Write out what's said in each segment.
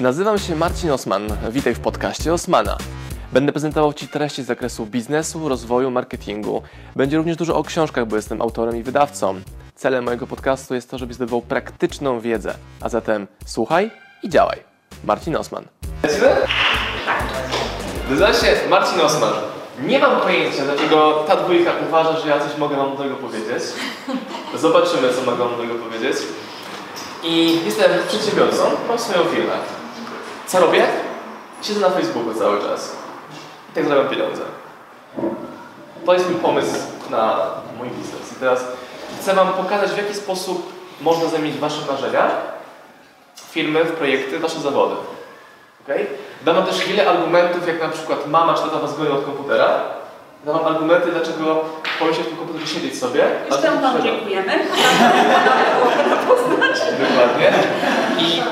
Nazywam się Marcin Osman. Witaj w podcaście Osmana. Będę prezentował Ci treści z zakresu biznesu, rozwoju, marketingu. Będzie również dużo o książkach, bo jestem autorem i wydawcą. Celem mojego podcastu jest to, żebyś zdobywał praktyczną wiedzę. A zatem słuchaj i działaj. Marcin Osman. Lecimy? Nazywam się Marcin Osman. Nie mam pojęcia, dlaczego ta dwójka uważa, że ja coś mogę wam mądrego powiedzieć. Zobaczymy, co mogę wam mądrego powiedzieć. I jestem przedsiębiorcą, mam swoją firmę. Co robię? Siedzę na Facebooku cały czas. I tak zarabiam pieniądze. To jest mój pomysł na mój biznes. I teraz chcę Wam pokazać, w jaki sposób można zamienić Wasze marzenia firmy, w projekty, Wasze zawody. Okay? Dam Wam też wiele argumentów, jak na przykład mama czy tata Was gonią od komputera. Dam Wam argumenty, dlaczego powinien się w tym komputerze siedzieć sobie. Jeszcze to Wam dziękujemy. Dokładnie. I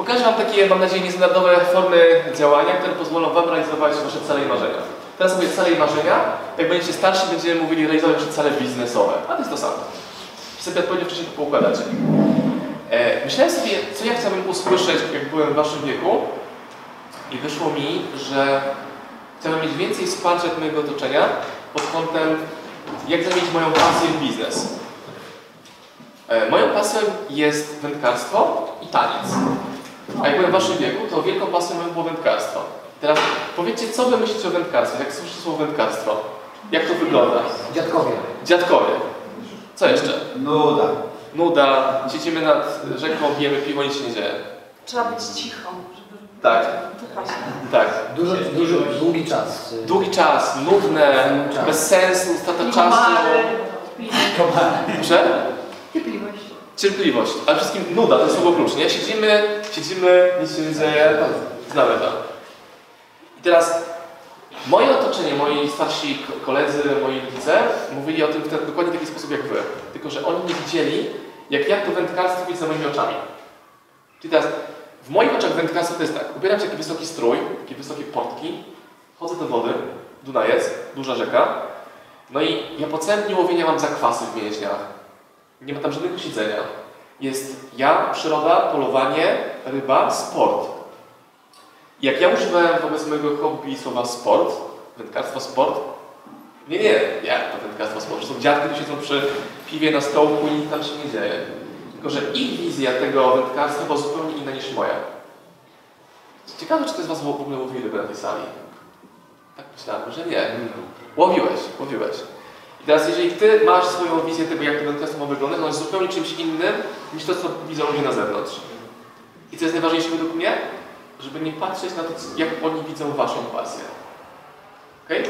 pokażę Wam takie, mam nadzieję, niestandardowe formy działania, które pozwolą Wam realizować Wasze cele i marzenia. Teraz mówię cele i marzenia. Jak będziecie starsi, będziemy mówili realizować Wasze cele biznesowe. A to jest to samo. Sobie odpowiednio wcześniej to poukładacie. E, myślałem sobie, co ja chciałbym usłyszeć, jak byłem w Waszym wieku. I wyszło mi, że chciałbym mieć więcej wsparcia od mojego otoczenia pod kątem, jak zamienić moją pasję w biznes. E, Moją pasją jest wędkarstwo i taniec. A jak byłem w waszym wieku, to wielką pasją było wędkarstwo. Teraz powiedzcie, co wy myślicie o wędkarstwie? Jak słyszycie słowo wędkarstwo? Jak to wygląda? Dziadkowie. Dziadkowie. Co jeszcze? Nuda. Nuda, siedzimy nad rzeką, pijemy piwo, nic się nie dzieje. Trzeba być cicho, żeby Tak, tak. Dużo, dużo, długi czas. Długi czas, nudne, Czas. bez sensu, strata czasu. Komary. Proszę? Cierpliwość. Przede wszystkim nuda, to jest słowo klucz, nie? Siedzimy, siedzimy, nic się nie dzieje, znamy to. I teraz moje otoczenie, moi starsi ko- koledzy, moi rodzice mówili o tym w ten, dokładnie taki sposób jak wy. Tylko, że oni nie widzieli, jak ja to wędkarstwo widzę moimi oczami. Czyli teraz, w moich oczach wędkarstwo to jest tak, ubieram się taki wysoki strój, takie wysokie portki, chodzę do wody, Dunajec, duża rzeka, no i ja po całym dniu łowienia mam zakwasy w mięśniach. Nie ma tam żadnego siedzenia. Jest ja, przyroda, polowanie, ryba, sport. Jak ja używałem wobec mojego hobby słowa sport, wędkarstwo sport, nie, nie, jak to wędkarstwo sport? Są dziadki, którzy siedzą przy piwie na stołku i nic tam się nie dzieje. Tylko, że ich wizja tego wędkarstwa była zupełnie inna niż moja. Ciekawe, czy ktoś z Was w ogóle łowił rybę na tej sali. Tak myślałem, że nie. Łowiłeś, łowiłeś. I teraz, jeżeli Ty masz swoją wizję tego, jak to wędkarstwo ma wyglądać, ono jest zupełnie czymś innym niż to, co widzą ludzie na zewnątrz. I co jest najważniejsze według mnie? Żeby nie patrzeć na to, jak oni widzą Waszą pasję. Okej?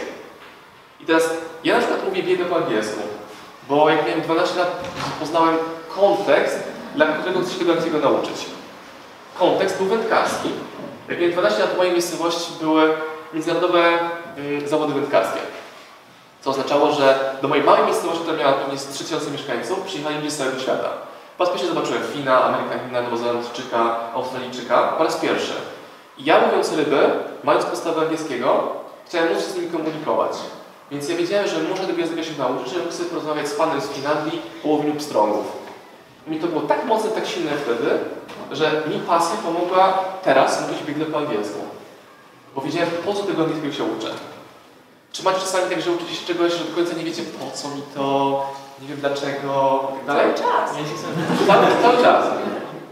I teraz, ja na przykład mówię biegę po angielsku, bo jak miałem 12 lat, poznałem kontekst, dla którego chcę się tego nauczyć. Kontekst był wędkarski. Jak miałem 12 lat, w mojej miejscowości były międzynarodowe mm, zawody wędkarskie. Co oznaczało, że do mojej małej miejscowości, która miała pewnie z 3000 mieszkańców, przyjechali ludzie z całego świata. Po raz pierwszy zobaczyłem Fina, Amerykanina, Nowozelandczyka, Australijczyka, po raz pierwszy. I ja mówiąc ryby, mając podstawę angielskiego, chciałem móc się z nimi komunikować. Więc ja wiedziałem, że muszę tego języka się nauczyć, żeby sobie porozmawiać z panem z Finlandii o łowieniu pstrągów. I mi to było tak mocne, tak silne wtedy, że mi pasja pomogła teraz mówić biegle po angielsku. Bo wiedziałem, po co tego angielskiego się uczę. Czy macie czasami tak, że uczycie się czegoś, że do końca nie wiecie po co mi to, nie wiem dlaczego, i tak dalej? Cały czas. Cały, cały czas.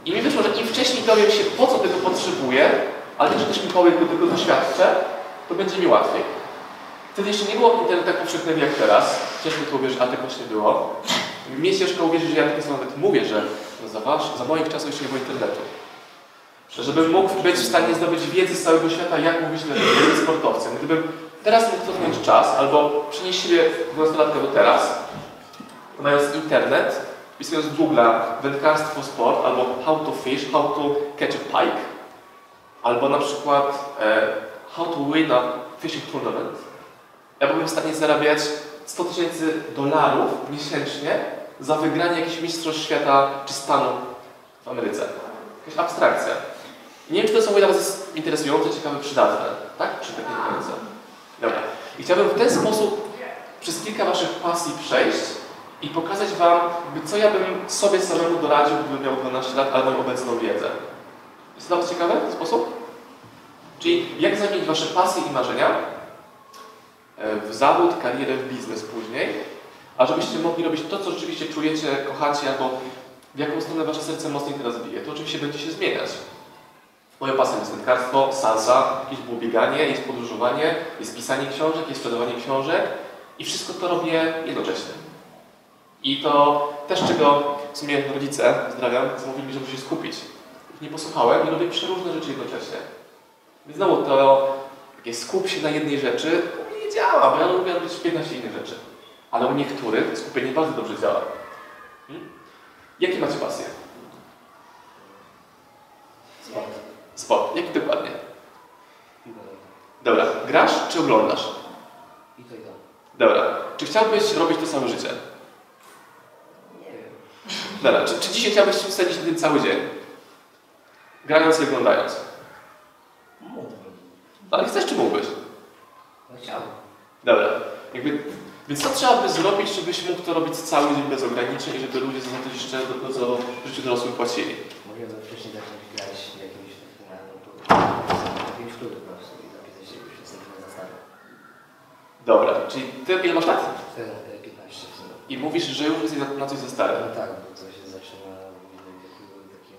I mi wyszło, że im wcześniej dowiem się, po co tego potrzebuję, ale też, że też Mikołaj go tego doświadczę, to będzie mi łatwiej. Wtedy jeszcze nie było internetu tak powszechnego jak teraz. Ciężko to uwierzyć, ale tak właśnie było. Mnie ciężko uwierzyć, że ja takie słowa nawet mówię, że no za, wasz, za moich czasów jeszcze nie było internetu. Żebym mógł być w stanie zdobyć wiedzę z całego świata, jak mówić lepiej, sportowcem. Gdybym teraz mógł cofnąć czas, albo przenieść siebie 12-latka do teraz, mając internet, wpisując w Google wędkarstwo sport, albo how to fish, how to catch a pike, albo na przykład e, how to win a fishing tournament, ja byłem w stanie zarabiać 100 tysięcy dolarów miesięcznie za wygranie jakichś mistrzostw świata czy stanu w Ameryce. Jakaś abstrakcja. Nie wiem, czy to są dla Was interesujące, ciekawe, przydatne, tak? Czy tak nie do? Dobra. I chciałbym w ten sposób przez kilka Waszych pasji przejść i pokazać Wam, co ja bym sobie samemu doradził, gdybym miał 12 lat, albo obecną wiedzę. Jest to dla Was ciekawe w ten sposób? Czyli jak zamienić Wasze pasje i marzenia e, w zawód, karierę, w biznes później, a żebyście mogli robić to, co rzeczywiście czujecie, kochacie, albo w jaką stronę Wasze serce mocniej teraz bije. To oczywiście będzie się zmieniać. Moją pasją jest wędkarstwo, salsa, jakieś było bieganie, jest podróżowanie, jest pisanie książek, jest sprzedawanie książek i wszystko to robię jednocześnie. I to też czego w sumie rodzice, pozdrawiam, zamówili, żeby się skupić. Nie posłuchałem i robię przeróżne rzeczy jednocześnie. Więc znowu to takie skup się na jednej rzeczy nie działa, bo ja lubię robić 15 innych rzeczy. Ale u niektórych skupienie bardzo dobrze działa. Hmm? Jakie macie pasje? Sport. Sport. Jaki dokładnie? Dobra. Grasz czy oglądasz? I to i to. Dobra. Czy chciałbyś robić to całe życie? Nie wiem. Dobra. Czy, czy dzisiaj chciałbyś spędzić na tym cały dzień? Grając i oglądając. Mógłbym. Ale chcesz czy mógłbyś? No chciałbym. Dobra. Jakby, więc co trzeba by zrobić, żebyś mógł to robić cały dzień bez ograniczeń i żeby ludzie za to jeszcze dopiero w życiu dorosłym płacili? Mogłem wcześniej zacząć grać jakimś klubie po prostu i zapisać się już jestem trochę za stary. Dobra. Czyli ty ile masz lat? Wtedy e, 15 w sumie. I mówisz, że już jesteś na- na coś za stary. No tak, bo to się zaczyna w wieku takim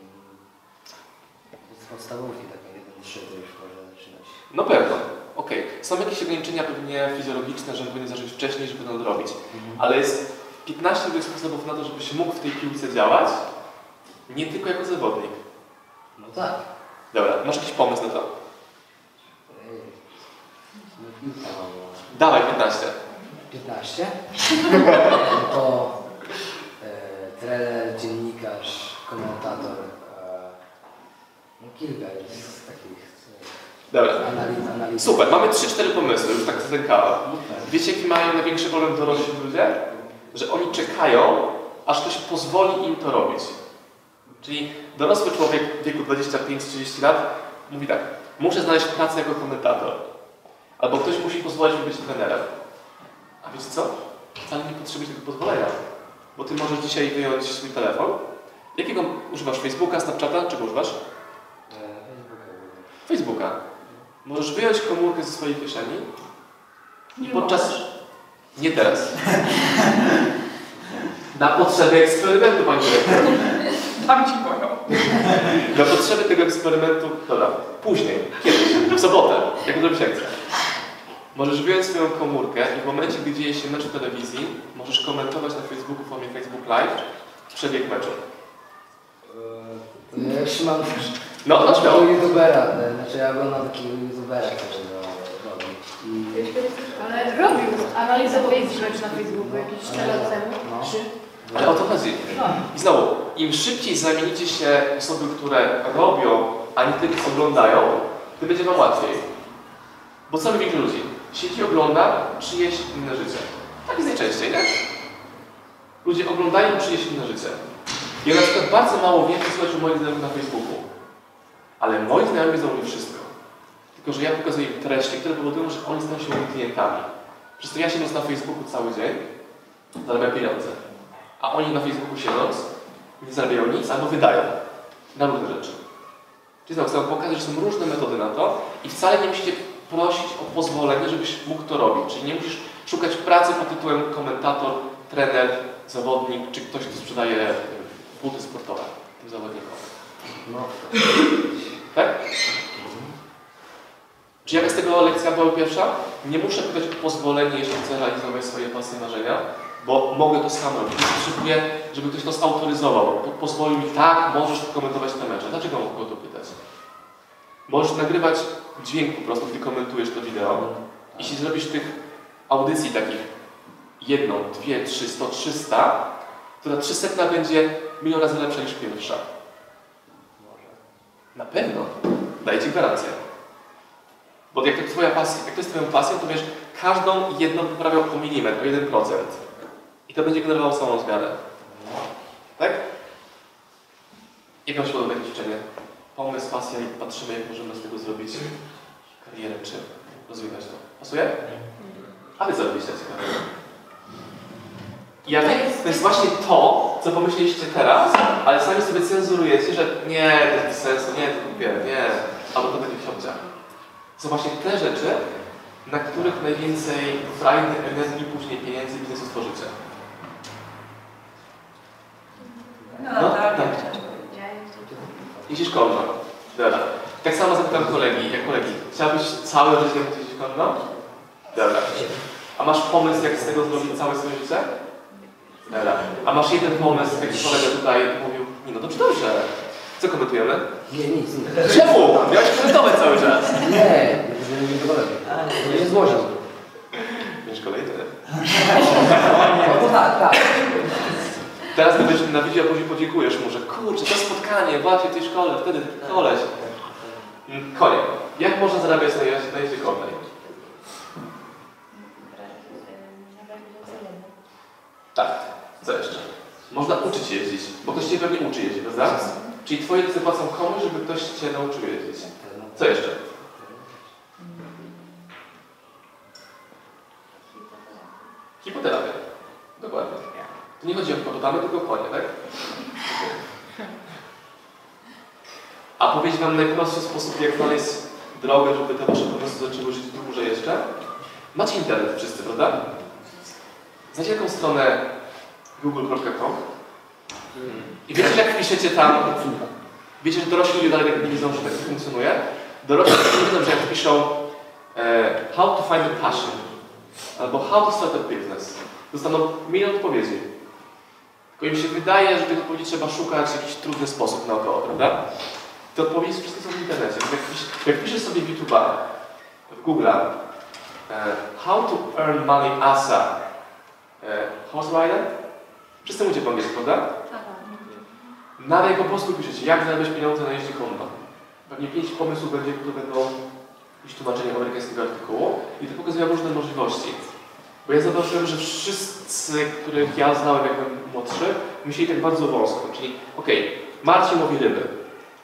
z podstawówki, trzy to już można zaczynać. No pewno. Okej. Są jakieś ograniczenia pewnie fizjologiczne, że powinien zacząć wcześniej, żeby to nadrobić. Ale jest 15 różnych sposobów na to, żebyś mógł w tej piłce działać, nie tylko jako zawodnik. No tak. Dobra, masz jakiś pomysł na to? No no. Dawaj 15. 15. No to e, trener, dziennikarz, komentator. E, no kilka jest takich Dobra. e, analiz. analiz. Super, mamy 3-4 pomysły, już tak zadękałem. Wiecie, jaki mają największy problem dorośli ludzie? Że oni czekają, aż ktoś pozwoli im to robić. Czyli dorosły człowiek w wieku 25-30 lat mówi tak, muszę znaleźć pracę jako komentator. Albo ktoś musi pozwolić mi być trenerem. A wiecie co? Wcale nie potrzebujesz tego pozwolenia. Bo ty możesz dzisiaj wyjąć swój telefon. Jakiego używasz? Facebooka, Snapchata? Czego używasz? Facebooka. Możesz wyjąć komórkę ze swojej kieszeni i Nie podczas... Nie teraz. Na potrzeby eksperymentu, Pani Dyrektor. Tam ci boją. Na potrzeby tego eksperymentu, dobra, później, kiedyś, w sobotę, jak zrobisz akcję. Możesz wyjąć swoją komórkę i w momencie, gdy dzieje się mecz w telewizji, możesz komentować na Facebooku w formie Facebook Live przebieg meczu. E, już mam No, no śmiało. youtubera, e, znaczy ja oglądam takiego youtubera, który robi. I Ale robił, analizował mecz na Facebooku jakieś 4 lat temu. No. Ale o to chodzi. I znowu, im szybciej zamienicie się osoby, które robią, a nie tylko oglądają, tym będzie wam łatwiej. Bo co robi ludzi? Siedzi, ogląda czyjeś inne życie. Tak jest najczęściej, nie? Ludzie oglądają czyjeś inne życie. Ja na przykład bardzo mało wiem, co słyszę moich znajomych na Facebooku. Ale moi znajomi wiedzą mi wszystko. Tylko, że ja pokazuję im treści, które powodują, że oni stają się moimi klientami. Przez to ja siedząc na Facebooku cały dzień, zarabiam pieniądze. A oni na Facebooku siedząc, nie zarabiają nic albo wydają na różne rzeczy. Czyli znowu chcę pokazać, że są różne metody na to i wcale nie musicie prosić o pozwolenie, żebyś mógł to robić. Czyli nie musisz szukać pracy pod tytułem komentator, trener, zawodnik, czy ktoś, kto sprzedaje buty sportowe tym zawodnikom. no, Tak? Czy jaka z tego lekcja była pierwsza? Nie muszę pytać o pozwolenie, jeśli chcę realizować swoje pasje marzenia, bo mogę to sam robić. Nie potrzebuję, żeby ktoś to zautoryzował. Po- Pozwolił mi, tak, możesz komentować te mecze. Dlaczego mam go to pytać? Możesz nagrywać dźwięk po prostu, gdy komentujesz to wideo. Jeśli zrobisz tych audycji takich jedną, dwie, trzy, sto, trzysta, to ta trzysetna będzie milion razy lepsza niż pierwsza. może. Na pewno. Daję Ci gwarancję. Bo jak to, twoja pasja, jak to jest Twoją pasją, to wiesz, każdą jedną poprawiał o milimetr, o 1%. I to będzie generowało samą zmianę. Tak? Jak Wam się podoba takie ćwiczenie? Pomysł, pasja i patrzymy, jak możemy z tego zrobić karierę, czy rozwijać to. Pasuje? A Wy ciekawego? I ja, To jest- to jest właśnie to, co pomyśleliście teraz, ale sami sobie cenzurujecie, że nie, to jest sensu, nie, to kupię, nie, albo to będzie w ciągach. Są właśnie te rzeczy, na których najwięcej frajdy, energii, później pieniędzy i biznesu stworzycie. No, No, tak. tak. Jeśli szkolną. Dobra. Tak samo zapytam kolegi, jak kolegi, chciałbyś całe życie móc jeździć konno? Dobra. A masz pomysł, jak z tego zrobić całe swoje życie? Dobra. A masz jeden pomysł, jak kolega tutaj mówił, nie no dobrze, dobrze. Co komentujemy? Nie, nic, nic. Czemu? Miałeś komentować cały czas. Nie, nie, lepiej. Nie złożył. Wiesz, kolejny. No tak, tak. Teraz ty będziesz na wideo, a później podziękujesz mu, że kurczę, to spotkanie właśnie w tej szkole, wtedy koleś. Mm, Konie. Jak można zarabiać na jeździe, na jeździe konnej? Tak. Co jeszcze? Można uczyć jeździć, bo ktoś cię pewnie uczy jeździć, prawda? Czyli twoje rodzice płacą komuś, żeby ktoś cię nauczył jeździć. Co jeszcze? Hipoterapia. Dokładnie. Tu nie chodzi o hipopotamy, tylko konie, tak? A powiedzieć wam najprostszy sposób, jak znaleźć drogę, żeby te wasze pomysły zaczęły żyć dłużej jeszcze? Macie internet wszyscy, prawda? Znacie taką stronę google.com? I wiecie, jak piszecie tam, wiecie, że dorośli ludzie dalej nie wiedzą, że tak to funkcjonuje? Dorośli nie wiedzą, że jak piszą e, how to find a passion albo how to start a business, dostaną milion odpowiedzi. Tylko im się wydaje, że tych odpowiedzi trzeba szukać w jakiś trudny sposób naokoło, prawda? Te odpowiedzi wszystkie są w internecie. Jak, pisz, jak piszesz sobie w YouTube'a, w Google'a e, how to earn money as a e, horse rider, wszyscy mówicie po angielsku, prawda? Nawet jak po polsku piszecie, jak zarabiać pieniądze na jeździe konno. Pewnie pięć pomysłów będzie, które będą jakieś tłumaczenie amerykańskiego artykułu i to pokazuje różne możliwości. Bo ja zauważyłem, że wszyscy, których ja znałem jak byłem młodszy, myśleli tak bardzo wąsko. Czyli, okej, Marcin łowi ryby.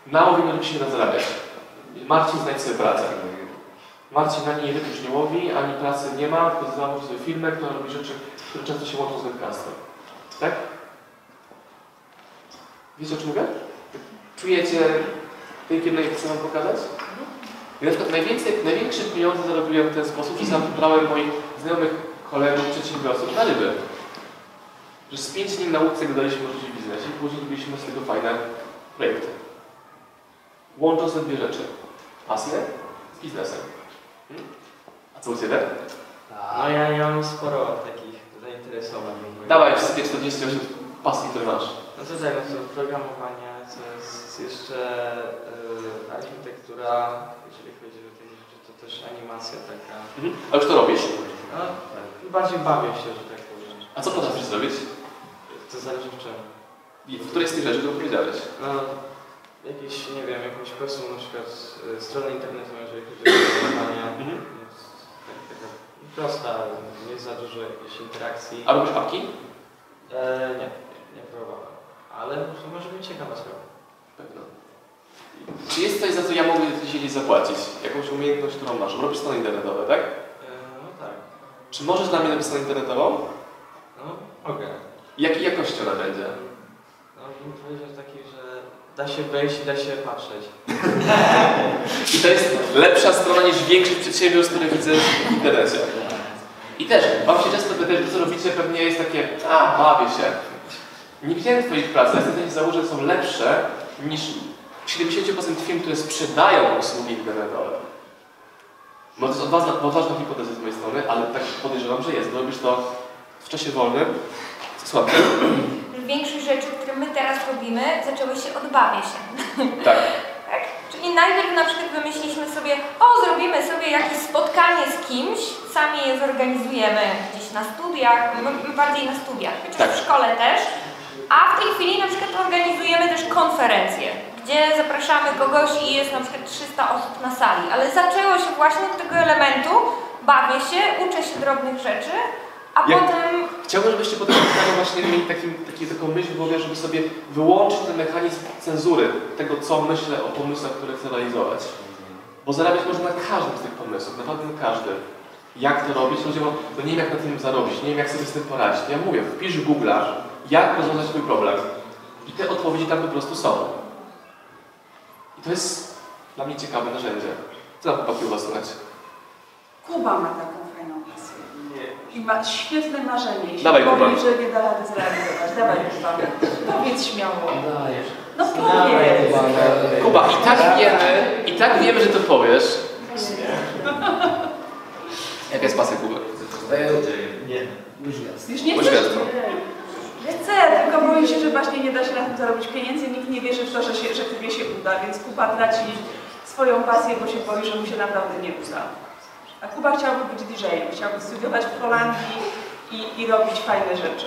Na łowieniu ryb się nie da zarabiać. Marcin znajdź sobie pracę. Marcin ani ryb już nie łowi, ani pracy nie ma, tylko założy sobie firmę, która robi rzeczy, które często się łączą z wędkarstwem. Tak? Wiecie o czym mówię? Czujecie ten kierunek, chcę wam pokazać? Ja na przykład największe pieniądze zarobiłem w ten sposób, że sam wybrałem moich znajomych kolegów, przedsiębiorców na ryby. Że z 5 dni nauce gadaliśmy o życiu w biznesie i później robiliśmy z tego fajne projekty. Łącząc te dwie rzeczy. Pasję z biznesem. Hmm? A co u Ciebie? No ja, ja mam sporo takich zainteresowań. Dawaj wszystkie 48 pasji, które masz. No to tak, no to programowanie, to jest jeszcze y, architektura, jeżeli chodzi o takie rzeczy, to też animacja taka. Mhm. A już to robisz? No, bardziej bawię się, że tak powiem. A co potrafisz zrobić? To zależy w czym. I w której z tych rzeczy, które powiedziałeś? No, jakieś, nie wiem, jakąś prostą na przykład y, stronę internetową, jeżeli chodzi o programowanie. Mhm. Jest tak, taka prosta, nie za dużo jakiejś interakcji. A robisz apki? E, nie, nie próbowałem. Ale to może być ciekawa sprawa. Pewno. Czy jest coś, za co ja mogę Ci zapłacić? Jakąś umiejętność, którą masz? Robisz strony internetowe, tak? Czy możesz dla mnie napisać stronę internetową? No, mogę. Jakiej jakości ona będzie? No, bym powiedział taki, że da się wejść i da się patrzeć. I to jest lepsza strona niż większość przedsiębiorstw, które widzę w internecie. I też, Wam się często to co robicie pewnie jest takie, a bawię się. Nie widziałem Twoich prac, ale stanie założyć, że są lepsze niż 70% firm, które sprzedają usługi internetowe. Bo to jest odważna, odważna hipoteza z mojej strony, ale tak podejrzewam, że jest. Robisz to w czasie wolnym. Słabo. Większość rzeczy, które my teraz robimy, zaczęły się od bawię się. Tak. Tak? Czyli najpierw na przykład wymyśliliśmy sobie, o zrobimy sobie jakieś spotkanie z kimś, sami je zorganizujemy gdzieś na studiach, my bardziej na studiach, chociaż Tak. w szkole też. A w tej chwili na przykład organizujemy też konferencje, gdzie zapraszamy kogoś i jest na przykład 300 osób na sali. Ale zaczęło się właśnie od tego elementu, bawię się, uczę się drobnych rzeczy, a Jak- potem Chciałbym, żebyście potem spotkaniu właśnie mieli takim, taki, taką myśl w głowie, żeby sobie wyłączyć ten mechanizm cenzury tego, co myślę o pomysłach, które chcę realizować. Bo zarabiać można na każdym z tych pomysłów, naprawdę na każdym. Jak to robić? Ludzie mówią, no nie wiem jak na tym zarobić, nie wiem jak sobie z tym poradzić. Ja mówię, wpisz w Google'a jak rozwiązać twój problem. I te odpowiedzi tam po prostu są. To jest dla mnie ciekawe narzędzie. Co tam chłopaki u was słychać? Kuba ma taką fajną pasję. I ma świetne marzenie. Jeśli Dawaj, powie, Kuba. że nie da rady zrealizować. Dawaj, Kuba. Powiedz śmiało. Dajesz. No powiedz. Kuba, i tak wiemy, i tak wiemy, że to powiesz. Jaka jest pasja Kuby? Już jest. Już nie chcesz? Poświadczam. Chcę, tylko boję się, że właśnie nie da się na tym zarobić pieniędzy. Nikt nie wierzy w to, że, się, że tobie się uda, więc Kuba traci swoją pasję, bo się boi, że mu się naprawdę nie uda. A Kuba chciałby być DJ-em, chciałby studiować w Holandii i, i robić fajne rzeczy.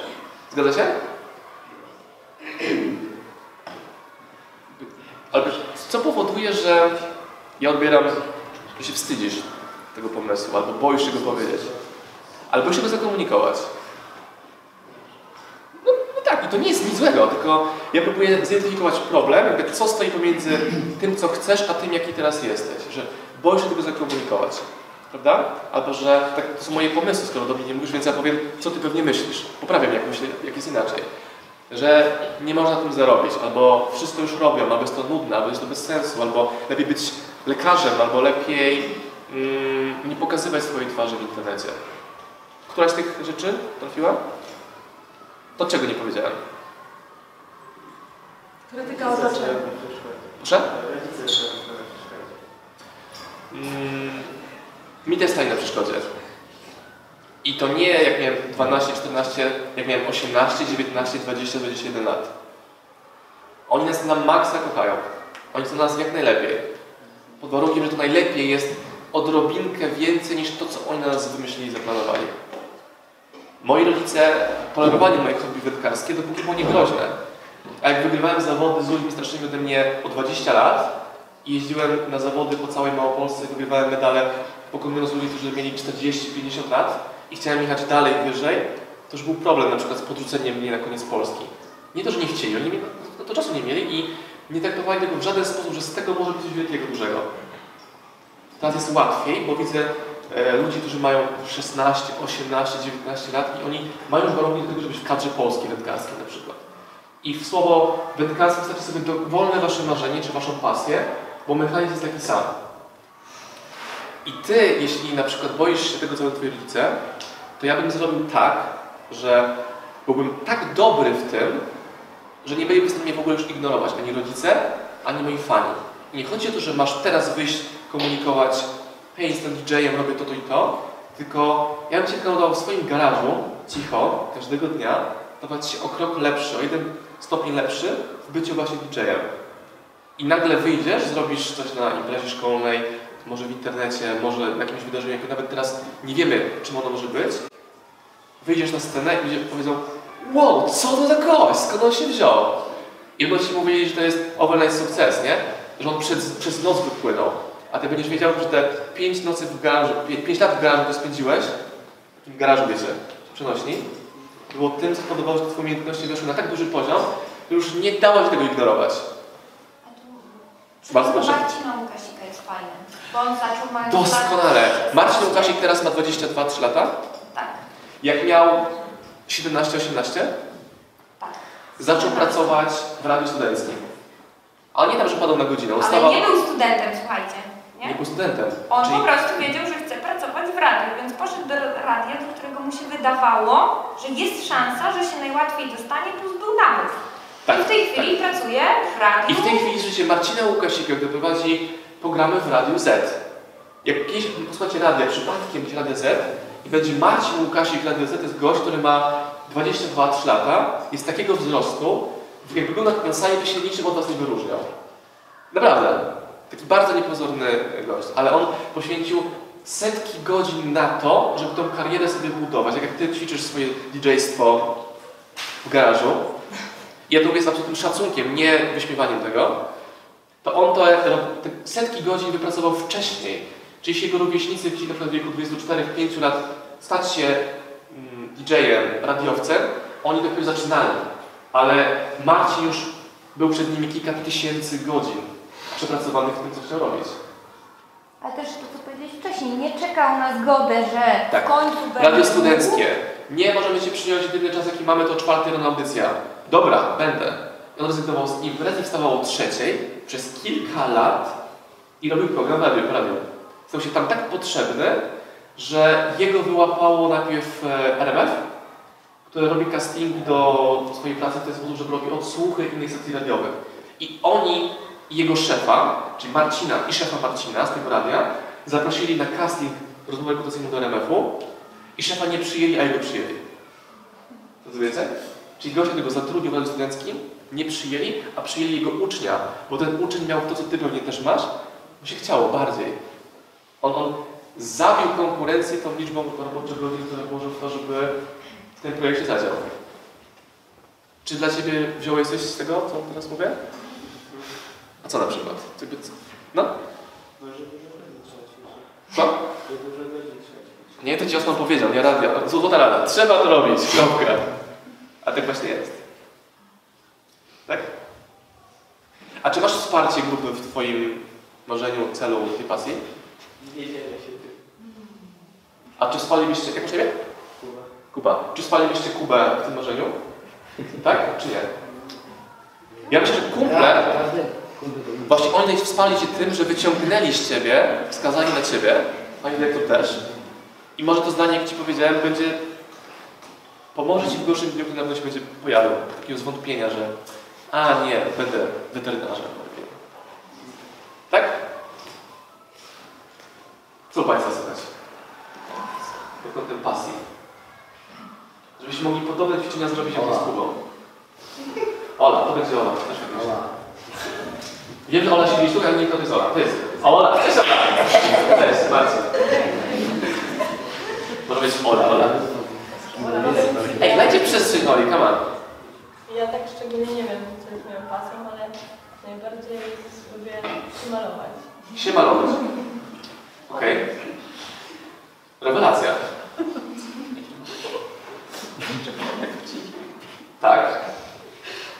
Zgadza się? Ale co powoduje, że ja odbieram, że się wstydzisz tego pomysłu, albo boisz się go powiedzieć, albo się go zakomunikować? No, tak, i to nie jest nic złego, tylko ja próbuję zidentyfikować problem, jakby co stoi pomiędzy tym, co chcesz, a tym, jaki teraz jesteś, że boisz się tego zakomunikować. Prawda? Albo że tak, to są moje pomysły, skoro do mnie nie mówisz, więc ja powiem, co ty pewnie myślisz. Poprawiam, jak myślę, jak jest inaczej. Że nie można na tym zarobić, albo wszystko już robią, albo jest to nudne, albo jest to bez sensu, albo lepiej być lekarzem, albo lepiej mm, nie pokazywać swojej twarzy w internecie. Któraś z tych rzeczy trafiła? To czego nie powiedziałem? Krytyka otoczenia. Proszę? Mm, mi też stali na przeszkodzie. I to nie jak miałem 12, 14, jak miałem 18, 19, 20, 21 lat. Oni nas na maksa kochają. Oni chcą nas jak najlepiej. Pod warunkiem, że to najlepiej jest odrobinkę więcej niż to, co oni na nas wymyślili i zaplanowali. Moi rodzice tolerowali moje hobby wędkarskie, dopóki było niegroźne. A jak wygrywałem zawody z ludźmi starszymi ode mnie o 20 lat i jeździłem na zawody po całej Małopolsce, wygrywałem medale, pokonując ludzi, którzy mieli 40-50 lat i chciałem jechać dalej, wyżej, to już był problem na przykład z podrzuceniem mnie na koniec Polski. Nie to, że nie chcieli, oni nie, no to czasu nie mieli i nie traktowali tego w żaden sposób, że z tego może być coś wielkiego, dużego. Teraz jest łatwiej, bo widzę ludzi, którzy mają 16, 18, 19 lat i oni mają już warunki do tego, żeby być w kadrze polskiej wędkarskiej na przykład. I w słowo wędkarstwo wstawcie sobie dowolne wasze marzenie czy waszą pasję, bo mechanizm jest taki sam. I ty, jeśli na przykład boisz się tego, co robią twoi rodzice, to ja bym zrobił tak, że byłbym tak dobry w tym, że nie byliby w stanie mnie w ogóle już ignorować ani rodzice, ani moi fani. I nie chodzi o to, że masz teraz wyjść, komunikować, hej, jestem DJ-em, robię to, to i to, tylko ja bym Cię rekomendował w swoim garażu, cicho, każdego dnia, dawać się o krok lepszy, o jeden stopień lepszy w byciu właśnie DJ-em. I nagle wyjdziesz, zrobisz coś na imprezie szkolnej, może w internecie, może na jakimś wydarzeniu, jakie nawet teraz nie wiemy, czym ono może być. Wyjdziesz na scenę i ludzie powiedzą wow, co to za gość, skąd on się wziął? I będą ci mówili, że to jest overnight sukces, nie? Że on przez, przez noc wypłynął. A ty będziesz wiedział, że te pięć nocy w garażu, pię- pięć lat w garażu, które spędziłeś, w takim garażu, wiecie, przenośni, było tym, co spowodowało, że twoje umiejętności weszły na tak duży poziom, że już nie dało się tego ignorować. Bardzo proszę. Marcina Łukasika jest fajny, bo on zaczął mając Doskonale. Marcin Łukasik teraz ma 22-3 lata. Tak, Jak miał 17-18, tak. zaczął pracować w radiu studenckim. Ale nie tam, że padał na godzinę. On Ale stawał... nie był studentem, słuchajcie. Nie był studentem. On Czyli po prostu wiedział, że chce pracować w radiu, więc poszedł do radia, do którego mu się wydawało, że jest szansa, że się najłatwiej dostanie, plus był nabór. Tak, I w tej chwili pracuje w radiu. I w tej chwili życie Marcina Łukasika, gdy prowadzi programy w Radiu Z. Jak kiedyś posłuchacie radia, przypadkiem będzie Radio Z i będzie Marcin Łukasik Radio Z, to jest gość, który ma 22-3 lata, jest takiego wzrostu, jakby był na, sali, by się niczym od was nie wyróżniał. Naprawdę. Taki bardzo niepozorny gość, ale on poświęcił setki godzin na to, żeby tą karierę sobie budować. Jak, jak ty ćwiczysz swoje DJ-stwo w garażu, ja to mówię z absolutnym szacunkiem, nie wyśmiewaniem tego, to on to te setki godzin wypracował wcześniej. Czyli jeśli jego rówieśnicy chcieli na przykład w wieku 24-5 lat stać się mm, DJ-em, radiowcem, oni dopiero zaczynali. Ale Marcin już był przed nimi kilka tysięcy godzin przepracowanych w tym, co chciał robić. Ale też to, co powiedziałeś wcześniej, nie czekał na zgodę, że Tak. w końcu będzie Radio studenckie. Nie możemy cię przyjąć jedyny czas, jaki mamy, to czwarty rano audycja. Dobra, będę. I on rezygnował z imprez i wstawał o trzeciej przez kilka lat i robił program radio, po radiu. Stał się tam tak potrzebny, że jego wyłapało najpierw e, RMF, które robi casting do swojej pracy w ten sposób, że robi odsłuchy innych stacji radiowych. I oni i jego szefa, czyli Marcina i szefa Marcina z tego radia, zaprosili na casting rozmowy rekrutacyjną do RMF-u i szefa nie przyjęli, a jego przyjęli. Rozumiecie? Czyli gościa tego zatrudnił w radiu studenckim, nie przyjęli, a przyjęli jego ucznia, bo ten uczeń miał to, co ty pewnie też masz, mu się chciało bardziej. On, on zabił konkurencję tą liczbą roboczych godzin, które włożył w to, żeby w tym projekcie zadział. Czy dla Ciebie wziąłeś coś z tego, co teraz mówię? A co na przykład? Co- No? Co? Nie, to Ci Osman powiedział, nie radio. Złota rada. Trzeba to robić. Kropka. A tak właśnie jest. Tak? A czy masz wsparcie grupy w Twoim marzeniu, celu, tej pasji? Nie dzielę się tym. A czy spalibyście, jak masz imię? Kuba. Kuba. Czy spalibyście Kubę w tym marzeniu? Tak? Czy nie? Ja myślę, że kumple, właśnie oni wspali cię tym, że wyciągnęli z ciebie, wskazali na ciebie, pani dyrektor też. I może to zdanie, jak ci powiedziałem, będzie pomoże ci w gorszym dniu, kiedy na się będzie pojawił. Takiego zwątpienia, że a nie, będę weterynarzem. Tak? Co Państwa słychać? Pod kątem pasji. Żebyście mogli podobne ćwiczenia zrobić jak z Kubą. Ola, to będzie Ola. Ola. Wiem, że Ola siedzi tu, ale nie to jest Ola. To jest Ola. Cześć Ola. Cześć, Marcin. Może być Ola, Ola. Ej, dajcie przestrzeń Oli, come on. Ja tak szczególnie nie wiem, co jest moją pasją, ale najbardziej lubię się malować. Się malować. Okej. Rewelacja. Tak?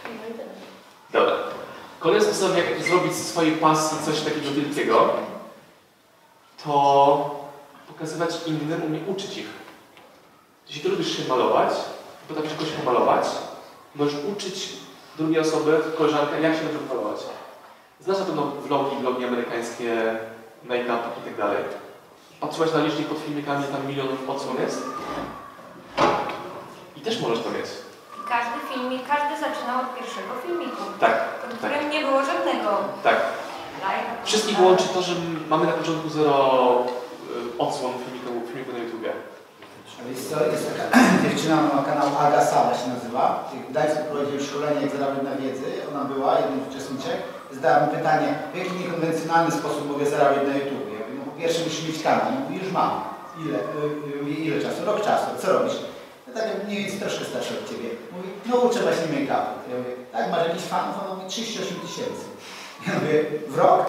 No i tyle. Dobra. Kolejny sposób, jak zrobić z swojej pasji coś takiego wielkiego, to pokazywać innym, umie uczyć ich. Jeśli ty lubisz się malować, potrafisz kogoś pomalować, możesz uczyć drugiej osoby, koleżankę, jak się dobrze malować. Znasz na pewno vlogi, vlogi amerykańskie, make-up i tak dalej. Patrzyłaś na licznik pod filmikami, tam milionów odsłon jest? I też możesz to mieć. Każdy filmik, każdy zaczynał od pierwszego filmiku, Tak, pod tak, którym nie było żadnego tak. lajka. Wszystkich łączy to, że mamy na początku zero y, odsłon filmiku, filmiku na YouTubie. Jest, to, jest taka dziewczyna, ona ma kanał Aga Sala się nazywa. W Gdańsku prowadziłem szkolenie, jak zarabiać na wiedzy. Ona była, jeden z uczestniczek. Zadała mi pytanie, w jaki niekonwencjonalny sposób mogę zarabiać na YouTube? Ja mówię, no po pierwsze musisz mieć kanał. Ja mówię, już mam. Ile? Y, y, ile czasu? Rok czasu. Co robisz? Ja tak jak mniej więcej troszkę starszy od Ciebie. Mówi, no uczę właśnie make-upu. Ja mówię, tak, masz jakiś fanów? Ona mówi, 38 tysięcy. Ja mówię, w rok?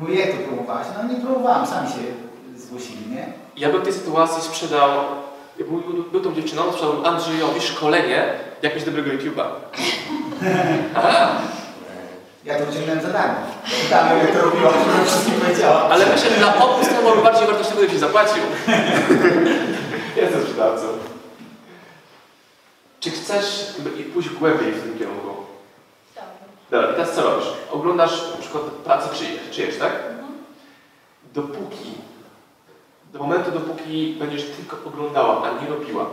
Mówię, jak to próbowałaś? No nie próbowałam, sami się zgłosili, nie? Ja bym w tej sytuacji sprzedał, ja był, był, był tą dziewczyną, sprzedał Andrzejowi szkolenie, jak mieć dobrego YouTube'a. Ja to wyciągnąłem za darmo. Pytałem, jak to robiła, żeby wszystkim powiedziała. ale myślę, że dla obu stron byłoby bardziej wartościowe, gdybyś zapłacił. Jestem sprzedawcą. Czy chcesz pójść głębiej w tym kierunku? Chciałabym. Dobra, i teraz co robisz? Oglądasz na przykład pracę czyjeś, czyjeś tak? Dopóki, do momentu dopóki będziesz tylko oglądała, a nie robiła,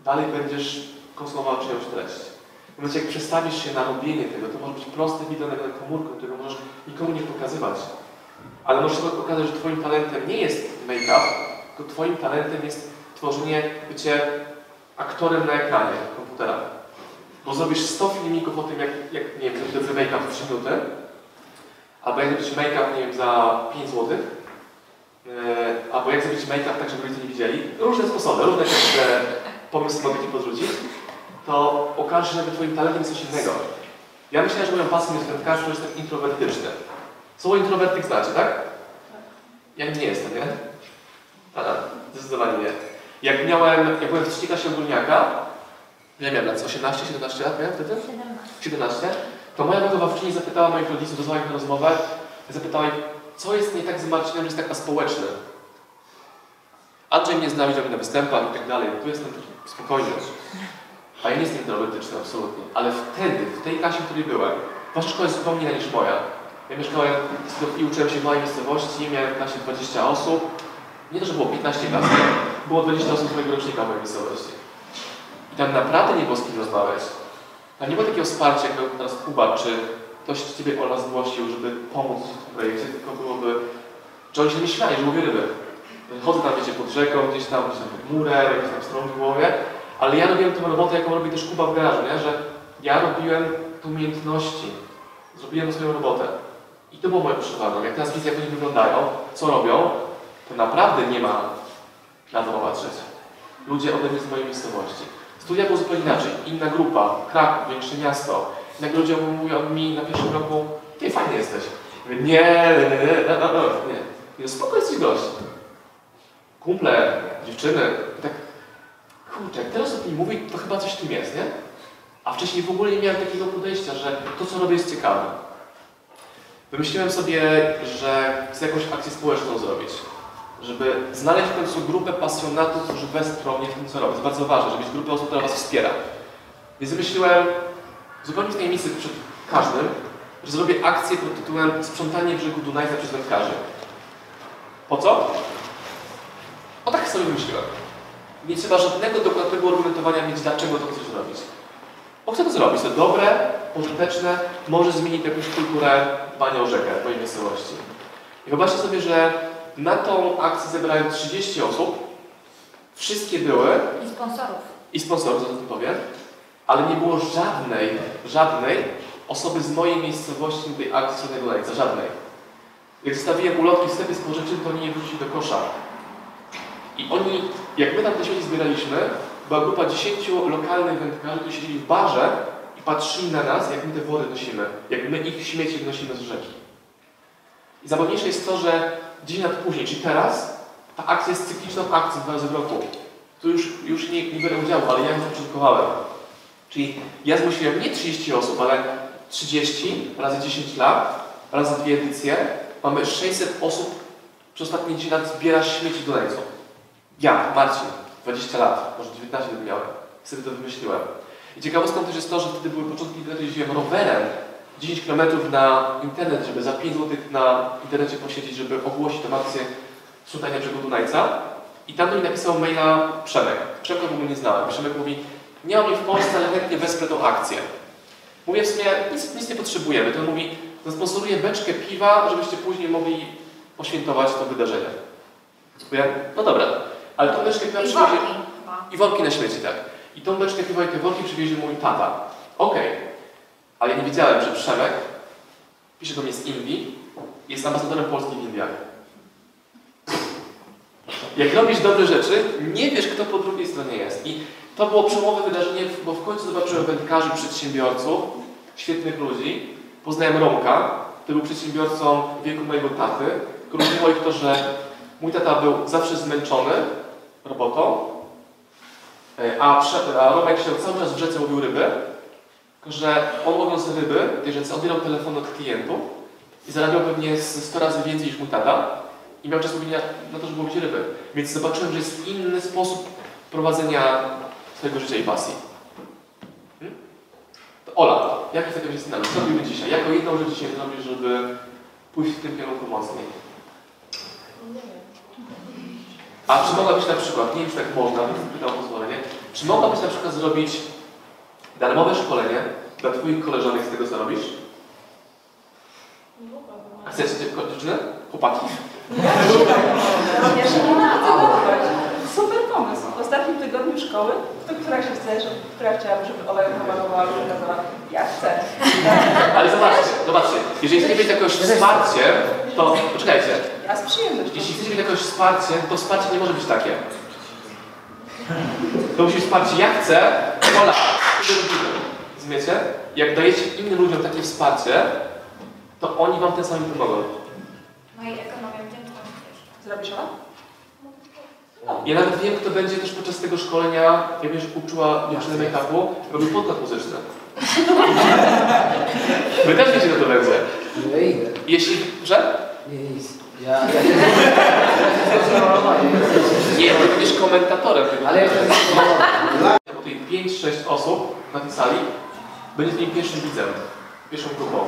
dalej będziesz konsumowała czyjąś treść. W momencie jak przestawisz się na robienie tego, to może być proste wideo na na komórkę, którego możesz nikomu nie pokazywać. Ale możesz sobie pokazać, że twoim talentem nie jest make-up, tylko twoim talentem jest tworzenie, bycie aktorem na ekranie komputera. Bo zrobisz 100 filmików o tym, jak, jak nie wiem, dobry make-up w 3 minuty, albo jak zrobić make-up, nie wiem, za 5 zł, yy, albo jak zrobić make-up tak, żeby ludzie nie widzieli. Różne sposoby, różne jakieś, e, pomysły mogę Ci podrzucić, to okaże się, że Twoim talentem jest coś innego. Ja myślę, że moją pasją jest wędkarstwo, że jestem introwertyczny. Słowo introwertyk znacie, tak? Ja nie jestem, nie? A, zdecydowanie nie. Jak miałem, jak byłem w trzeciej klasie ogólniaka, ile miałem lat? 18, 17 lat miałem wtedy? 17, to moja wychowawczyni zapytała moich rodziców, dozwała ich na rozmowę, zapytała ich, co jest nie tak z Marcinem, że jest tak aspołeczny. Andrzej mnie zna, widział mnie na występach i tak dalej. Tu jestem spokojny. A ja nie jestem introwertyczny, absolutnie. Ale wtedy, w tej klasie, w której byłem, wasza szkoła jest zupełnie inna niż moja. Ja mieszkałem i uczyłem się w małej miejscowości, miałem w klasie 20 osób. Nie to, że było 15 klas, było 20 osób z mojego rocznika w mojej miejscowości. I tam naprawdę nie było z kim rozmawiać. Tam nie było takiego wsparcia, jak teraz Kuba, czy ktoś Ciebie o nas zgłosił, żeby pomóc w tym projekcie, tylko byłoby, że oni się nie że mówię ryby. Chodzę tam, wiecie, pod rzeką, gdzieś tam, gdzieś tam murem, jakieś tam strony w głowie, ale ja robiłem tę robotę, jaką robi też Kuba w garażu, nie? że ja robiłem te umiejętności, zrobiłem swoją robotę. I to było moje przykładem. Jak teraz widzę, jak oni wyglądają, co robią, to naprawdę nie ma na to popatrzeć. Ludzie ode mnie z mojej miejscowości. Studia było zupełnie inaczej. Inna grupa, Kraków, większe miasto. Nagle ludzie mówią mi na pierwszym roku, ty fajny jesteś. Mówię, nie, nie, nie, nie, no, no, nie. nie. Spoko jesteś gość. Kumple, dziewczyny. Tak, kurczę, jak teraz o tym mówi, to chyba coś w tym jest, nie? A wcześniej w ogóle nie miałem takiego podejścia, że to, co robię, jest ciekawe. Wymyśliłem sobie, że chcę jakąś akcję społeczną zrobić. Żeby znaleźć w końcu grupę pasjonatów, którzy wesprą mnie w tym, co robię. To bardzo ważne, żeby mieć grupę osób, która Was wspiera. Więc wymyśliłem zupełnie w tajemnicy przed każdym, że zrobię akcję pod tytułem Sprzątanie brzegu Dunajca przez wędkarzy. Po co? O tak sobie wymyśliłem. Nie trzeba żadnego dokładnego argumentowania mieć, dlaczego to chcesz zrobić. Bo chcę to zrobić. To dobre, pożyteczne, może zmienić jakąś kulturę dbania o rzekę mojej miejscowości. I wyobraźcie sobie, że na tą akcję zebrałem 30 osób. Wszystkie były I sponsorów. i sponsorów, zaraz o tym powiem, ale nie było żadnej, żadnej osoby z mojej miejscowości na tej akcji Słonnego Lejca, żadnej. Jak zostawiłem ulotki w sklepie spożywczym, to oni je wrzucili do kosza. I oni, jak my tam te śmieci zbieraliśmy, była grupa 10 lokalnych wędkarzy, którzy siedzieli w barze i patrzyli na nas, jak my te wody nosimy, jak my ich śmieci wnosimy z rzeki. I zabawniejsze jest to, że 10 lat później, czyli teraz, ta akcja jest cykliczną akcją dwa razy w roku. Tu już, już nie, nie biorę udziału, ale ja ją zapoczątkowałem. Czyli ja zgłosiłem nie 30 osób, ale 30 razy 10 lat, razy dwie edycje. Mamy 600 osób przez ostatnie 10 lat zbiera śmieci do Dunajcu. Ja, Marcin, 20 lat, może 19 lat miałem. Sobie to wymyśliłem. I ciekawostką też jest to, że wtedy były początki internetu, jeździłem rowerem 10 km na internet, żeby za 5 zł na internecie posiedzieć, żeby ogłosić tę akcję sprzątania brzegu Dunajca. I tam do mnie napisał maila Przemek. Przemka w ogóle nie znałem. Przemek mówi, nie mam mnie w Polsce, ale chętnie wesprę tą akcję. Mówię w sumie, nic, nic nie potrzebujemy. To on mówi, zasponsoruję beczkę piwa, żebyście później mogli poświętować to wydarzenie. Mówię, no dobra, ale tą beczkę piwa przywiezie... I worki na śmieci, tak. I tą beczkę piwa i te worki przywiezie mój tata. Okej. Ale nie wiedziałem, że Przemek pisze do mnie z Indii, jest ambasadorem Polski w Indiach. Jak robisz dobre rzeczy, nie wiesz, kto po drugiej stronie jest. I to było przełomowe wydarzenie, bo w końcu zobaczyłem wędkarzy, przedsiębiorców, świetnych ludzi. Poznałem Romka, który był przedsiębiorcą wieku mojego taty. Różniło ich to, że mój tata był zawsze zmęczony robotą, e, a, prze, a Romek się cały czas w rzece łowił ryby, tylko że on łowiąc ryby w tej rzece odbierał telefon od klientów i zarabiał pewnie z 100 razy więcej niż mój tata i miał czas mówienia na to, żeby łowić ryby. Więc zobaczyłem, że jest inny sposób prowadzenia swojego życia i pasji. Hmm? To Ola, jak jest taka scenariusz? Co robimy dzisiaj? Jaką jedną rzecz dzisiaj zrobisz, żeby pójść w tym kierunku mocniej? A czy mogłabyś na przykład, nie wiem czy tak można, więc pytam o pozwolenie, czy mogłabyś na przykład zrobić darmowe szkolenie dla Twoich koleżanek z tego, co robisz? A chcecie dziewko- dziewczyny? Chłopaki? Super pomysł. W ostatnim tygodniu szkoły, to która się chce, żeby, która chciałaby, żeby Ola ją pomalowała, żeby kazała, ja chcę. Ale zobaczcie, zobaczcie, jeżeli chcecie mieć jakieś wsparcie, to poczekajcie. Ja z przyjemnością. Jeśli chcecie mieć jakieś wsparcie, to wsparcie nie może być takie. To musi być wsparcie, ja chcę, Ola, co robimy? Rozumiecie? Jak dajecie innym ludziom takie wsparcie, to oni wam tym samym pomogą. No i ekonomią wdzięczności jeszcze. Zrobisz Ola? Ja nawet wiem, kto będzie też podczas tego szkolenia, ja wiem, że uczyła dziewczynę make-upu, robił podkład muzyczny. Wy też wiecie, kto to będzie. Nie idę. Jeśli, że? Nie, nic. Ja, ja Nie, ty będziesz komentatorem tego. Ale jak to jest Po tej 5-6 osób na tej sali będzie twoim pierwszym widzem, pierwszą grupą.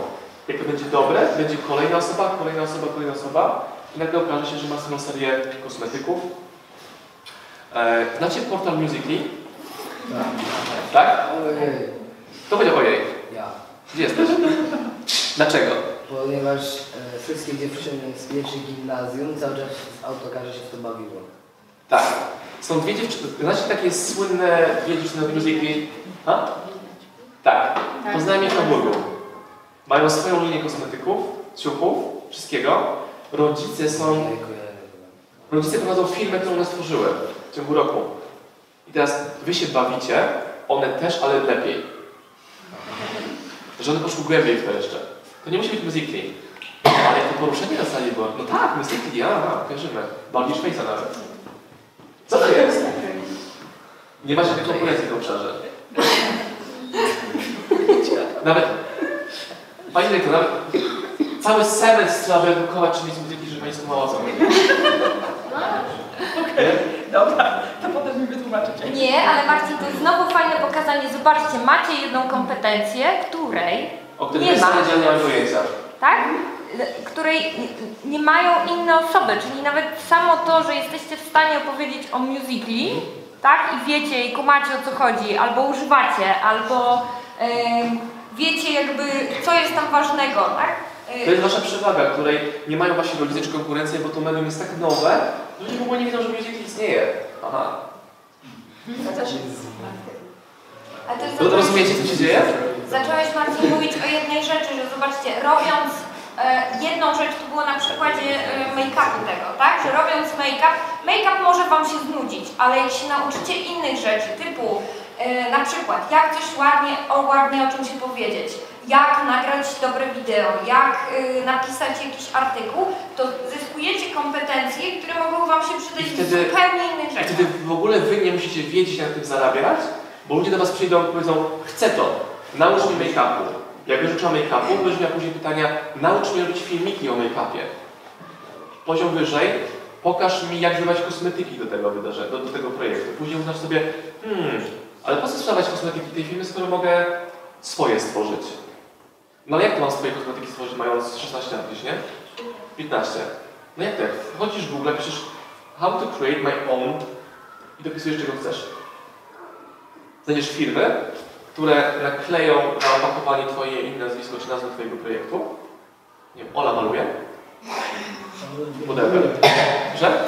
Jak to będzie dobre, będzie kolejna osoba, kolejna osoba, kolejna osoba i nagle okaże się, że masz całą serię kosmetyków. E, znacie portal Musical.ly? Tak? Ojej, To będzie ojej. ja. Gdzie jesteś? Dlaczego? Ponieważ e, wszystkie dziewczyny z pierwszej gimnazjum cały czas w autokarze się w to bawiło. Tak. Są dwie dziewczyny. Znacie takie słynne dwie dziewczyny od Musical.ly? A? Tak. Poznałem je w Hamburgu. Mają swoją linię kosmetyków, ciuchów, wszystkiego. Rodzice są. Rodzice prowadzą firmę, którą one stworzyły w ciągu roku. I teraz wy się bawicie, one też, ale lepiej. Że one poszły głębiej w to jeszcze. To nie musi być Musical.ly. Ale to poruszenie na sali było, no tak, Musical.ly, a, a, kojarzymy. Baldisz Face'a nawet. Co to jest? Nie ma żadnej konkurencji w tym obszarze. Nawet, Pani dyrektor, nawet cały semestr trzeba wyedukować, czy mieć muzyki, żeby Pani słuchała o co. Nie? Dobra, to potem mi wytłumaczycie. Nie, ale Marcin, to jest znowu fajne pokazanie. Zobaczcie, macie jedną kompetencję, której, O którym Nie jest ma. nie pojęcia. tak? Której nie- mają inne osoby, czyli nawet samo to, że jesteście w stanie opowiedzieć o musicali, tak? I wiecie i kumacie o co chodzi, albo używacie, albo em, wiecie jakby co jest tam ważnego, tak? To jest wasza przewaga, której nie mają wasi rodzice czy konkurencja, bo to medium jest tak nowe, że ludzie w ogóle nie wiedzą, że musical istnieje. Aha. Ale to jest To rozumiecie, co się dzieje? Zacząłeś Marcin mówić o jednej rzeczy, że zobaczcie, robiąc e, jedną rzecz, to było na przykładzie e, make-upu tego, tak? Że robiąc make-up, make-up może Wam się znudzić, ale jak się nauczycie innych rzeczy, typu e, na przykład jak coś ładnie, o ładnie o czymś powiedzieć, jak nagrać dobre wideo, jak napisać jakiś artykuł, to zyskujecie kompetencje, które mogą Wam się przydać I w wtedy- zupełnie innych rzeczach. wtedy w ogóle wy nie musicie wiedzieć, jak na tym zarabiać, bo ludzie do was przyjdą i powiedzą, chcę to, naucz mnie make-upu. Jak będziesz uczyła make-upu, będziesz miał później pytania, naucz mnie robić filmiki o make-upie. Poziom wyżej, pokaż mi, jak zdawać kosmetyki do tego wydarzenia, do, do tego projektu. Później uznasz sobie, hmm, ale po co sprzedawać kosmetyki tej firmy, skoro mogę swoje stworzyć? No ale jak to mam swoje kosmetyki stworzyć, mając 16 lat nie? 15. No jak to? Wchodzisz w Google, piszesz how to create my own i dopisujesz, czego chcesz. Znajdziesz firmy, które nakleją na opakowanie Twoje imię, nazwisko czy nazwę Twojego projektu. Nie wiem, Ola maluje. Whatever. Że?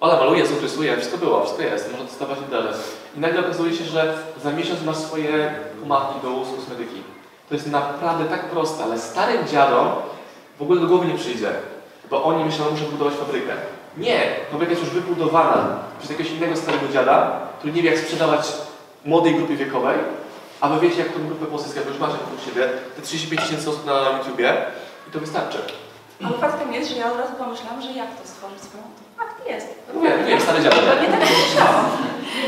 Ola maluje, Jezu rysuje, wszystko było, wszystko jest, można testować i dalej. I nagle okazuje się, że za miesiąc masz swoje pomaki do ust, kosmetyki. To jest naprawdę tak proste, ale starym dziadom w ogóle do głowy nie przyjdzie. Bo oni myślą, że muszą budować fabrykę. Nie, fabryka jest już wybudowana przez jakiegoś innego starego dziada, który nie wie jak sprzedawać młodej grupie wiekowej, a wy wiecie jak tą grupę pozyskać, bo już macie wokół siebie te 35 tysięcy osób na YouTubie i to wystarczy. Ale faktem jest, że ja od razu pomyślałam, że jak to stworzyć swoją... Fakt jest. Mówię, mówię, stary dziadek. Nie tak myślałam.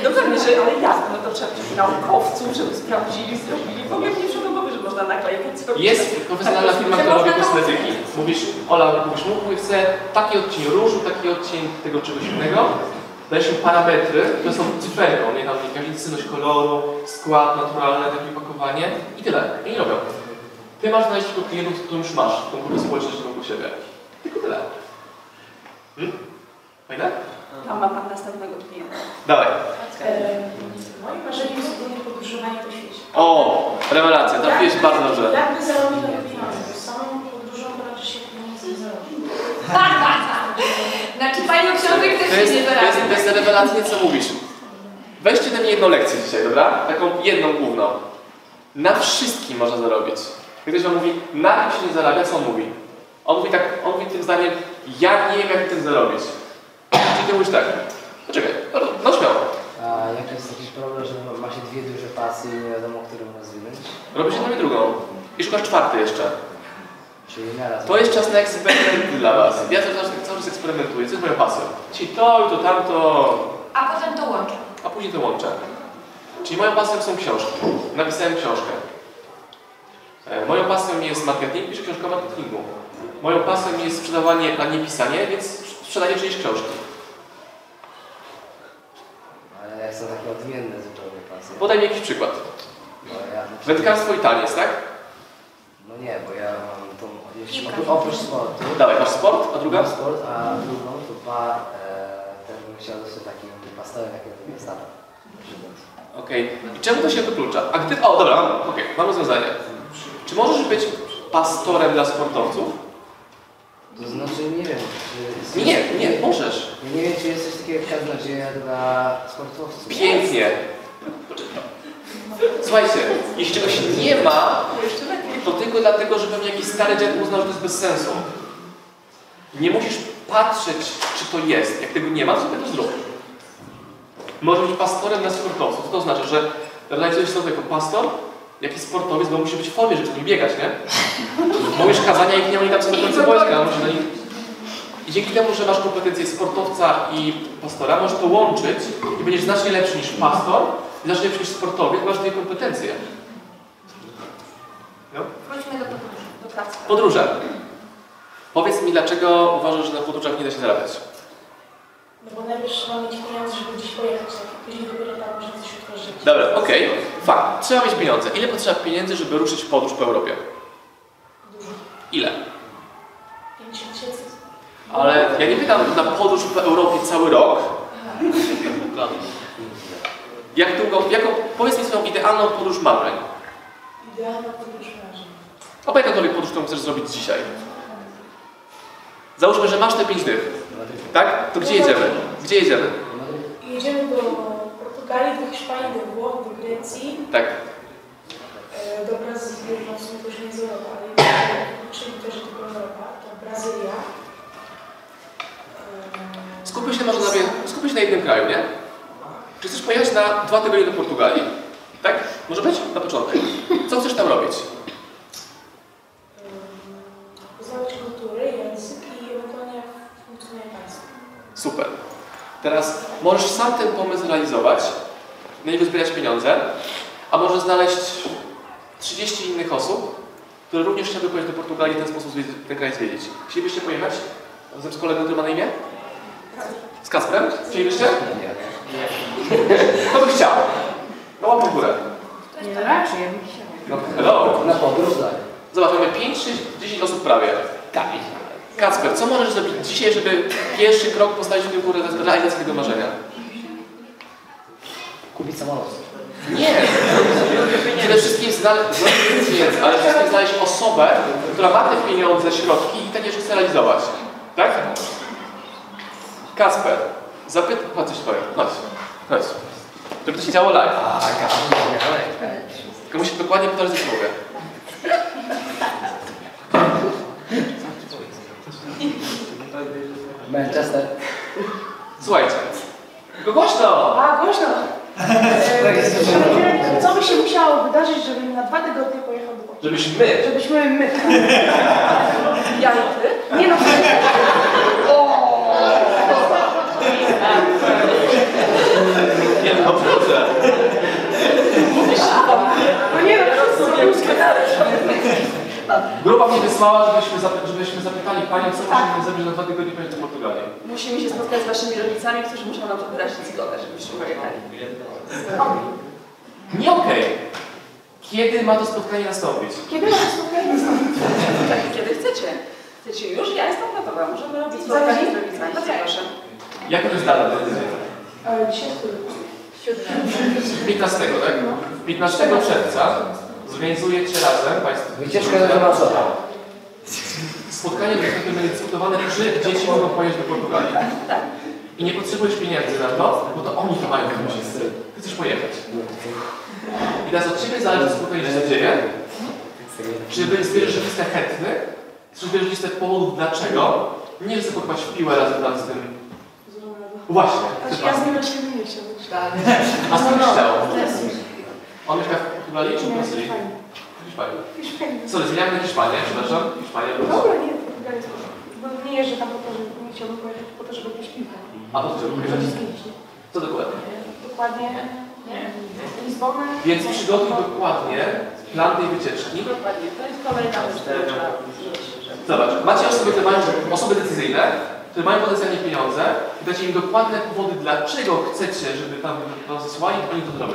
No pewnie, że ale jasne, no to trzeba wziąć naukowców, żeby sprawdzili, zrobili. W ogóle nie przyszło do głowy, że można naklejać. Jest profesjonalna firma, która robi kosmetyki. Mówisz, Ola, mówisz mu, chcę taki odcień różu, taki odcień tego czegoś innego. Im parametry, które są cyferką, nie tam jakaś intensywność koloru, skład naturalny, takie opakowanie i tyle. I nie robią. Ty masz znaleźć tylko klientów, z którym już masz, tą grupę społeczności wokół siebie. Tylko tyle. Hmm? Fajne? Tam ma Pan następnego klienta. Dawaj. Moim marzeniem jest ogólnie podróżowanie po świecie. O, rewelacja, trafiłeś bardzo dobrze. Jakby zarobić na pieniądze, samą podróżą to raczej się pieniędzy nie zarobi. Znaczy Pani książek też To się jest, nie to jest, to jest rewelacyjnie, co mówisz. Weźcie na mnie jedną lekcję dzisiaj, dobra? Taką jedną główną. Na wszystkim można zarobić. Jak ktoś wam mówi, na tym się nie zarabia, co on mówi? On mówi tak, on mówi tym zdaniem, ja nie wiem jak tym zarobić. Czyli ty mówisz tak, poczekaj, no, no śmiało. A jaki jest jakiś problem, że ma się dwie duże pasje i nie wiadomo, którą rozwinąć? Robisz jedną i drugą. I szukasz czwartej jeszcze. Czyli naraz. To jest czas na eksperymenty dla was. Ja cały czas, cały czas eksperymentuję, co jest moją pasją. Dzisiaj to i to tamto, A potem to łączę. a później to łączę. Czyli moją pasją są książki. Napisałem książkę. E, Moją pasją jest marketing, piszę książkę o marketingu. Moją pasją jest sprzedawanie, a nie pisanie, więc sprzedanie czyjejś książki. Ale ja są takie odmienne zupełnie pasje. Podaj mi jakiś przykład. No ja... Wędkarstwo i taniec, tak? No nie, bo ja mam. Oprócz, oprócz sportu... Dawaj, masz sport, a druga? Sport, a drugą to bar, e, też bym chciał zostać takim pastorem, jak jest tata. Okej. I czemu to się wyklucza? A gdy... O, dobra, mam, okej, mam rozwiązanie. Czy możesz być pastorem dla sportowców? To znaczy, nie wiem, czy... Nie, nie, nie, możesz. Ja nie wiem, czy jest coś takiego jak kaznodzieja dla sportowców. Pięknie. Słuchajcie, jeśli czegoś nie ma, Jeszcze lepiej. To tylko dlatego, że pewnie jakiś stary dziad uznał, że to jest bez sensu. Nie musisz patrzeć, czy to jest. Jak tego nie ma, to sobie to zrób. Możesz być pastorem dla sportowców. Co to znaczy, że realizujesz sobie jako pastor, jakiś sportowiec, bo musi być w formie, żeby z biegać, nie? Mówisz kazania i nie oni tam są do końca wojska, musi na nich... I dzięki temu, że masz kompetencje sportowca i pastora, możesz to łączyć i będziesz znacznie lepszy niż pastor, znacznie lepszy niż sportowiec, masz dwie kompetencje. No. Wróćmy do podróży. Do pracy. Podróże. Powiedz mi, dlaczego uważasz, że na podróżach nie da się zarabiać? No bo najpierw trzeba mieć pieniądze, żeby gdzieś pojechać, tak? Później dopiero tam można coś utworzyć. Dobra, okej, fakt. Trzeba mieć pieniądze. Ile potrzeba pieniędzy, żeby ruszyć w podróż po Europie? Dużo. Ile? 50 tysięcy. Ale ja nie pytam na podróż po Europie cały rok. Jak długo, jaką, powiedz mi swoją idealną podróż marzeń. Idealna podróż marzeń. Albo jakakolwiek podróż, którą chcesz zrobić dzisiaj. Załóżmy, że masz te pięć dych, tak? To gdzie jedziemy? Gdzie jedziemy? Jedziemy do Portugalii, do Hiszpanii, do Włoch, do Grecji, Tak. e, do Brazylii, no w sumie to już nie jest Europa, ale czyli też tylko Europa, to Brazylia. E, Skupmy się może na, skupmy się na jednym kraju, nie? Czy chcesz pojechać na dwa tygodnie do Portugalii? Tak? Może być? Na początek. Co chcesz tam robić? Super. Teraz możesz sam ten pomysł realizować, na niego zbierać pieniądze, a możesz znaleźć 30 innych osób, które również chciałyby pojechać do Portugalii i w ten sposób ten kraj zwiedzić. Chcielibyście pojechać? Razem z kolegą, który ma na imię? Z Kasprem? Chcielibyście? Kto by chciał? No łapę w górę. Nie, raczej, ja bym chciała. No, hello. Na podróż, tak. Zobacz, mamy 5, 6, 10 osób prawie. Kacper, co możesz zrobić dzisiaj, żeby pierwszy krok postawić do realizacji tego marzenia? Kupić samolot. Nie! Przede wszystkim znaleźć, pieniędzy, ale przede wszystkim znaleźć osobę, która ma te pieniądze, środki i takie rzeczy chce realizować. Tak? Kasper, zapytaj... Chodź, coś powiem. Chodź. Chodź. Żeby to się działo live. Tylko musisz dokładnie powtarzać, co mówię. Manchester. Słuchajcie. Tylko głośno! A, głośno! E, Co by się musiało wydarzyć, żebym na dwa tygodnie pojechał do Portugalii? Żebyś my Żebyśmy my. Ja i ty? Nie no, Nie, no proszę. no nie no, wszyscy. Grupa mnie wysłała, żebyśmy, żebyśmy zapytali Panią, co musimy zrobić na dwa tygodnie pojechać do Portugalii. Musimy się spotkać z waszymi rodzicami, którzy muszą nam to wyrazić zgodę, żebyście pojechali. Nie okej. Kiedy ma to spotkanie nastąpić? Kiedy mamy spotkanie z nami? Tak, kiedy chcecie. Chcecie już? Ja jestem gotowa. Możemy robić spotkanie z rodzicami. Bardzo proszę. Jak to jest data? Dzisiaj który? 15, tak? 15 czerwca zorganizujecie razem Państwo Wycieczka do Tomaszowa. spotkanie, które będzie dyskutowane, czy dzieci mogą pojechać do Portugalii. I nie potrzebujesz pieniędzy na to, bo to oni to mają w myśli. Ty chcesz pojechać. I teraz od Ciebie zależy, co spotkanie się dzieje. Czy zbierzesz listę chętnych, czy zbierzesz listę powodów dlaczego. Nie chcę pokopać w piłę razem z tym. Właśnie. Ja z nim raczej nie chciał. A skąd byś chciał? On mieszka w Portugalii czy w Brazylii? W Hiszpanii. Hiszpanii. Sorry, zmieniamy Hiszpanię, przepraszam. Hiszpania. Dobra, nie, Portugalia jest Bo nie jeżdżę tam po to, że nie chciałbym pojechać po to, żeby pić piwo. A po co pojechać? Co dokładnie? Dokładnie. Lizbonę. Więc przygotuj dokładnie plan tej wycieczki. Dokładnie, to jest kolejna rzecz, Zobacz, macie osoby, które mają, osoby decyzyjne, które mają potencjalnie pieniądze i dacie im dokładne powody, dlaczego chcecie, żeby tam to zesłali, oni to zrobią.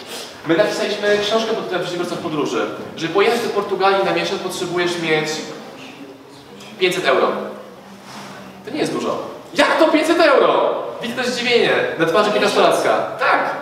My napisaliśmy książkę pod tytułem Przedsiębiorca w podróży. że pojechać do Portugalii na miesiąc potrzebujesz mieć 500 euro. To nie jest dużo. Jak to 500 euro? Widzę to zdziwienie na twarzy 15-latka. Tak!